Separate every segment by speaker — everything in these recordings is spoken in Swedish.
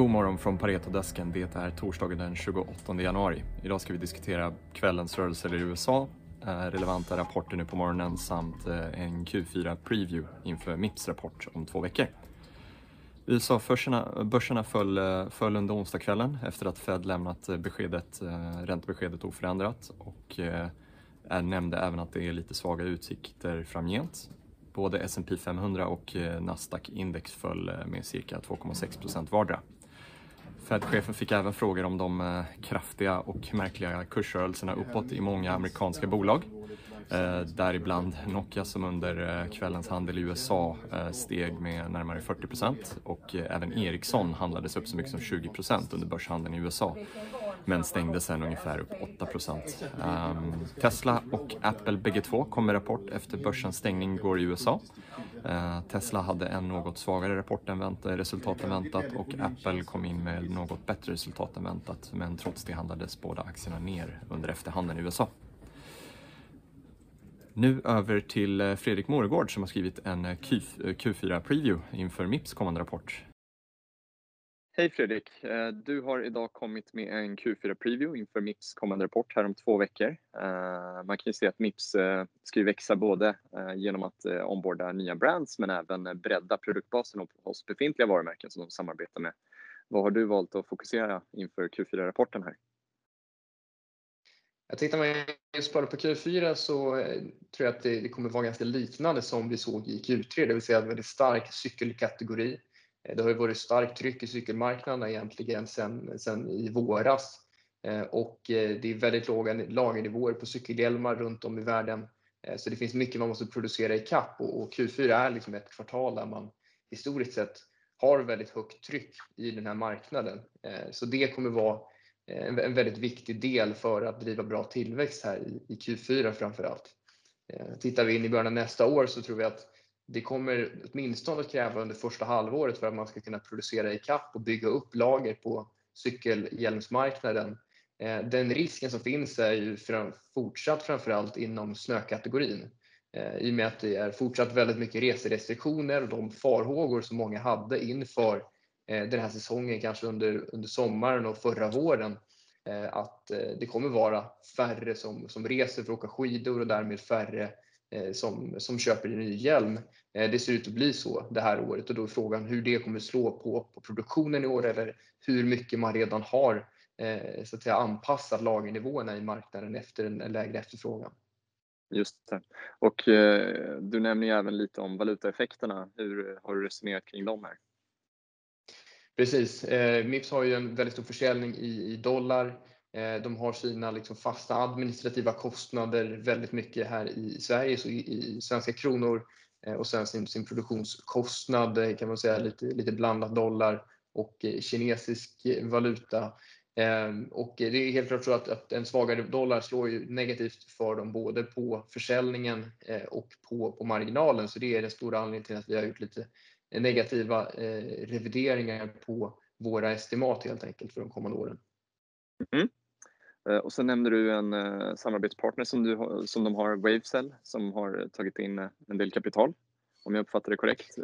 Speaker 1: God morgon från Paretodesken. Det är torsdagen den 28 januari. Idag ska vi diskutera kvällens rörelser i USA, eh, relevanta rapporter nu på morgonen samt eh, en Q4-preview inför Mips rapport om två veckor. USA-börserna föll, eh, föll under onsdagskvällen efter att Fed lämnat beskedet, räntebeskedet oförändrat och nämnde även att det är lite svaga utsikter framgent. Både S&P 500 och Nasdaq-index föll med cirka 2,6 procent vardera. Fed-chefen fick även frågor om de eh, kraftiga och märkliga kursrörelserna uppåt i många amerikanska bolag. Eh, däribland Nokia som under eh, kvällens handel i USA steg med närmare 40 procent och även Ericsson handlades upp så mycket som 20 procent under börshandeln i USA men stängde sen ungefär upp 8 procent. Um, Tesla och Apple bägge två kom med rapport efter börsens stängning igår i USA. Uh, ehm, Tesla hade en något svagare rapport än väntat, resultat än väntat och Apple kom in med något bättre resultat än väntat men trots det handlades båda aktierna ner under efterhanden i USA. Nu över till eh, Fredrik Moregård som har skrivit en eh, Q4-preview eh, inför Mips kommande rapport.
Speaker 2: Hej Fredrik! Eh, du har idag kommit med en Q4-preview inför Mips kommande rapport här om två veckor. Eh, man kan ju se att Mips eh, ska växa både genom att omborda nya brands men även bredda produktbasen hos befintliga varumärken som de samarbetar med. Vad har du valt att fokusera inför Q4-rapporten här?
Speaker 3: Jag tittar man just bara på Q4 så tror jag att det, kommer vara ganska liknande som vi såg i Q3, det vill säga en väldigt stark cykelkategori. Eh, det har ju varit starkt tryck i cykelmarknaden egentligen sedan, sen i våras eh, och eh, det är väldigt låga lagernivåer på cykelhjälmar runt om i världen. Så det finns mycket man måste producera i kapp och Q4 är liksom ett kvartal där man historiskt sett har väldigt högt tryck i den här marknaden. Så det kommer vara en väldigt viktig del för att driva bra tillväxt här i Q4 framför allt. Tittar vi in i början av nästa år så tror vi att det kommer åtminstone att kräva under första halvåret för att man ska kunna producera i kapp och bygga upp lager på cykelhjälmsmarknaden. Eh, den risken som finns är ju fortsatt framförallt inom snökategorin eh, i och med att det är fortsatt väldigt mycket reserestriktioner och de farhågor som många hade inför eh, den här säsongen, kanske under, under sommaren och förra våren, att det kommer vara färre som, som reser för att åka skidor och därmed färre som, som köper en ny hjälm. Det ser ut att bli så det här året och då är frågan hur det kommer slå på, på produktionen i år eller hur mycket man redan har så att säga, anpassat lagernivåerna i marknaden efter en, lägre efterfrågan.
Speaker 2: Just det. Och eh, du nämner ju även lite om valutaeffekterna. Hur har du resonerat kring dem här?
Speaker 3: Precis. Eh, Mips har ju en väldigt stor försäljning i, i dollar. Eh, de har sina liksom fasta administrativa kostnader väldigt mycket här i Sverige, så i, i svenska kronor eh, och sen sin, sin produktionskostnad kan man säga lite, lite blandat dollar och eh, kinesisk valuta. Ehm, och det är helt klart så att, att, en svagare dollar slår ju negativt för dem både på försäljningen och på, på marginalen. Så det är den stora anledningen till att vi har gjort lite negativa revideringar på våra estimat helt enkelt för de kommande åren.
Speaker 2: Mm. Eh, och så nämnde du en eh, samarbetspartner som, du, som de har, Wavecell, som har tagit in en del kapital. Om jag uppfattar det korrekt.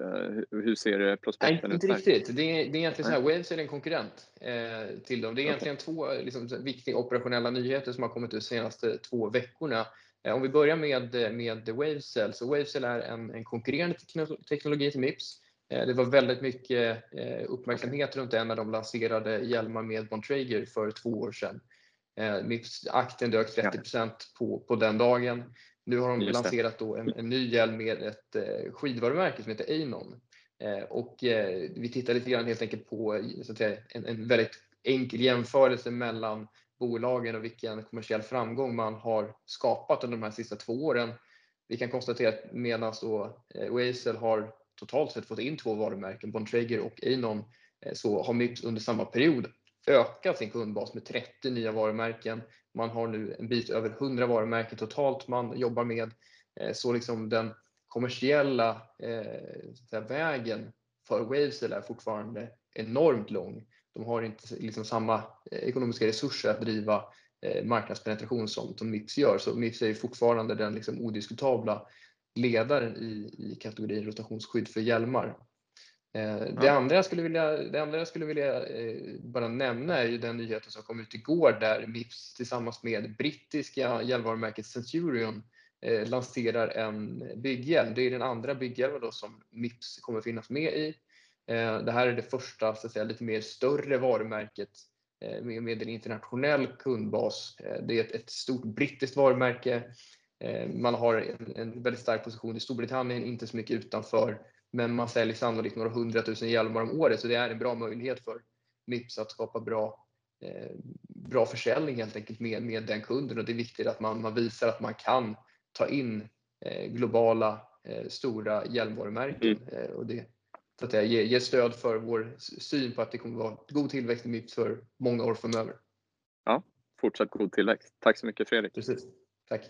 Speaker 2: Hur ser prospekten
Speaker 3: ut? Inte riktigt. Det är, det är egentligen så här, Wavecell är en konkurrent eh, till dem. Det är egentligen okay. två liksom, viktiga operationella nyheter som har kommit ut de senaste två veckorna. Om vi börjar med, med Wavecell, så Wavecell är en, en konkurrerande teknologi till Mips Eh, det var väldigt mycket eh, uppmärksamhet runt det när de lanserade hjälmar med Bontrager för två år sedan. Eh, aktien dök 30 på, på den dagen. Nu har de Just lanserat då en, en, ny hjälm med ett skidvarumärke som heter Einon. Och vi tittar lite grann helt enkelt på så att säga, en, en väldigt enkel jämförelse mellan bolagen och vilken kommersiell framgång man har skapat under de här sista två åren. Vi kan konstatera att medan Wacel har totalt sett fått in två varumärken, Bontrager och Einon, eh, så har Mips under samma period ökat sin kundbas med 30 nya varumärken. Man har nu en bit över 100 varumärken totalt man jobbar med. Eh, så liksom den kommersiella eh, vägen för Wavesell är fortfarande enormt lång. De har inte liksom samma eh, ekonomiska resurser att driva marknadspenetration som, som Mips gör. Så Mips är fortfarande den liksom odiskutabla ledaren i, i kategorin rotationsskydd för hjälmar. Det, andra jag skulle vilja, det andra jag skulle vilja bara nämna är ju den nyheten som kom ut igår där Mips tillsammans med brittiska hjälmvarumärket Centurion lanserar en bygghjälm. Det är den andra bygghjälmen då som Mips kommer finnas med i. Det här är det första så att säga, lite mer större varumärket med en internationell kundbas. Det är ett, ett stort brittiskt varumärke. Man har en, en väldigt stark position i Storbritannien, inte så mycket utanför, men man säljer sannolikt några hundratusen hjälmar om året, så det är en bra möjlighet för Mips att skapa bra, eh, bra försäljning helt enkelt med, med den kunden och det är viktigt att man, man visar att man kan ta in eh, globala eh, stora hjälmvarumärken mm. och det så att ge, ge stöd för vår syn på att det kommer att vara god tillväxt i Mips för många år framöver.
Speaker 2: Ja, fortsatt god tillväxt. Tack så mycket Fredrik.
Speaker 3: Precis. Tack.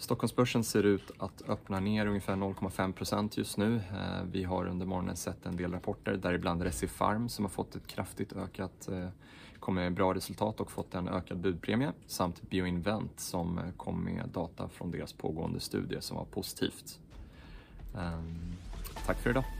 Speaker 1: Stockholmsbörsen ser ut att öppna ner ungefär 0,5 procent just nu. Eh, vi har under morgonen sett en del rapporter, däribland Recipharm som har fått ett kraftigt ökat, eh, kom med bra resultat och fått en ökad budpremie, samt Bioinvent som eh, kom med data från deras pågående studie som var positivt. Ehm, tack för idag!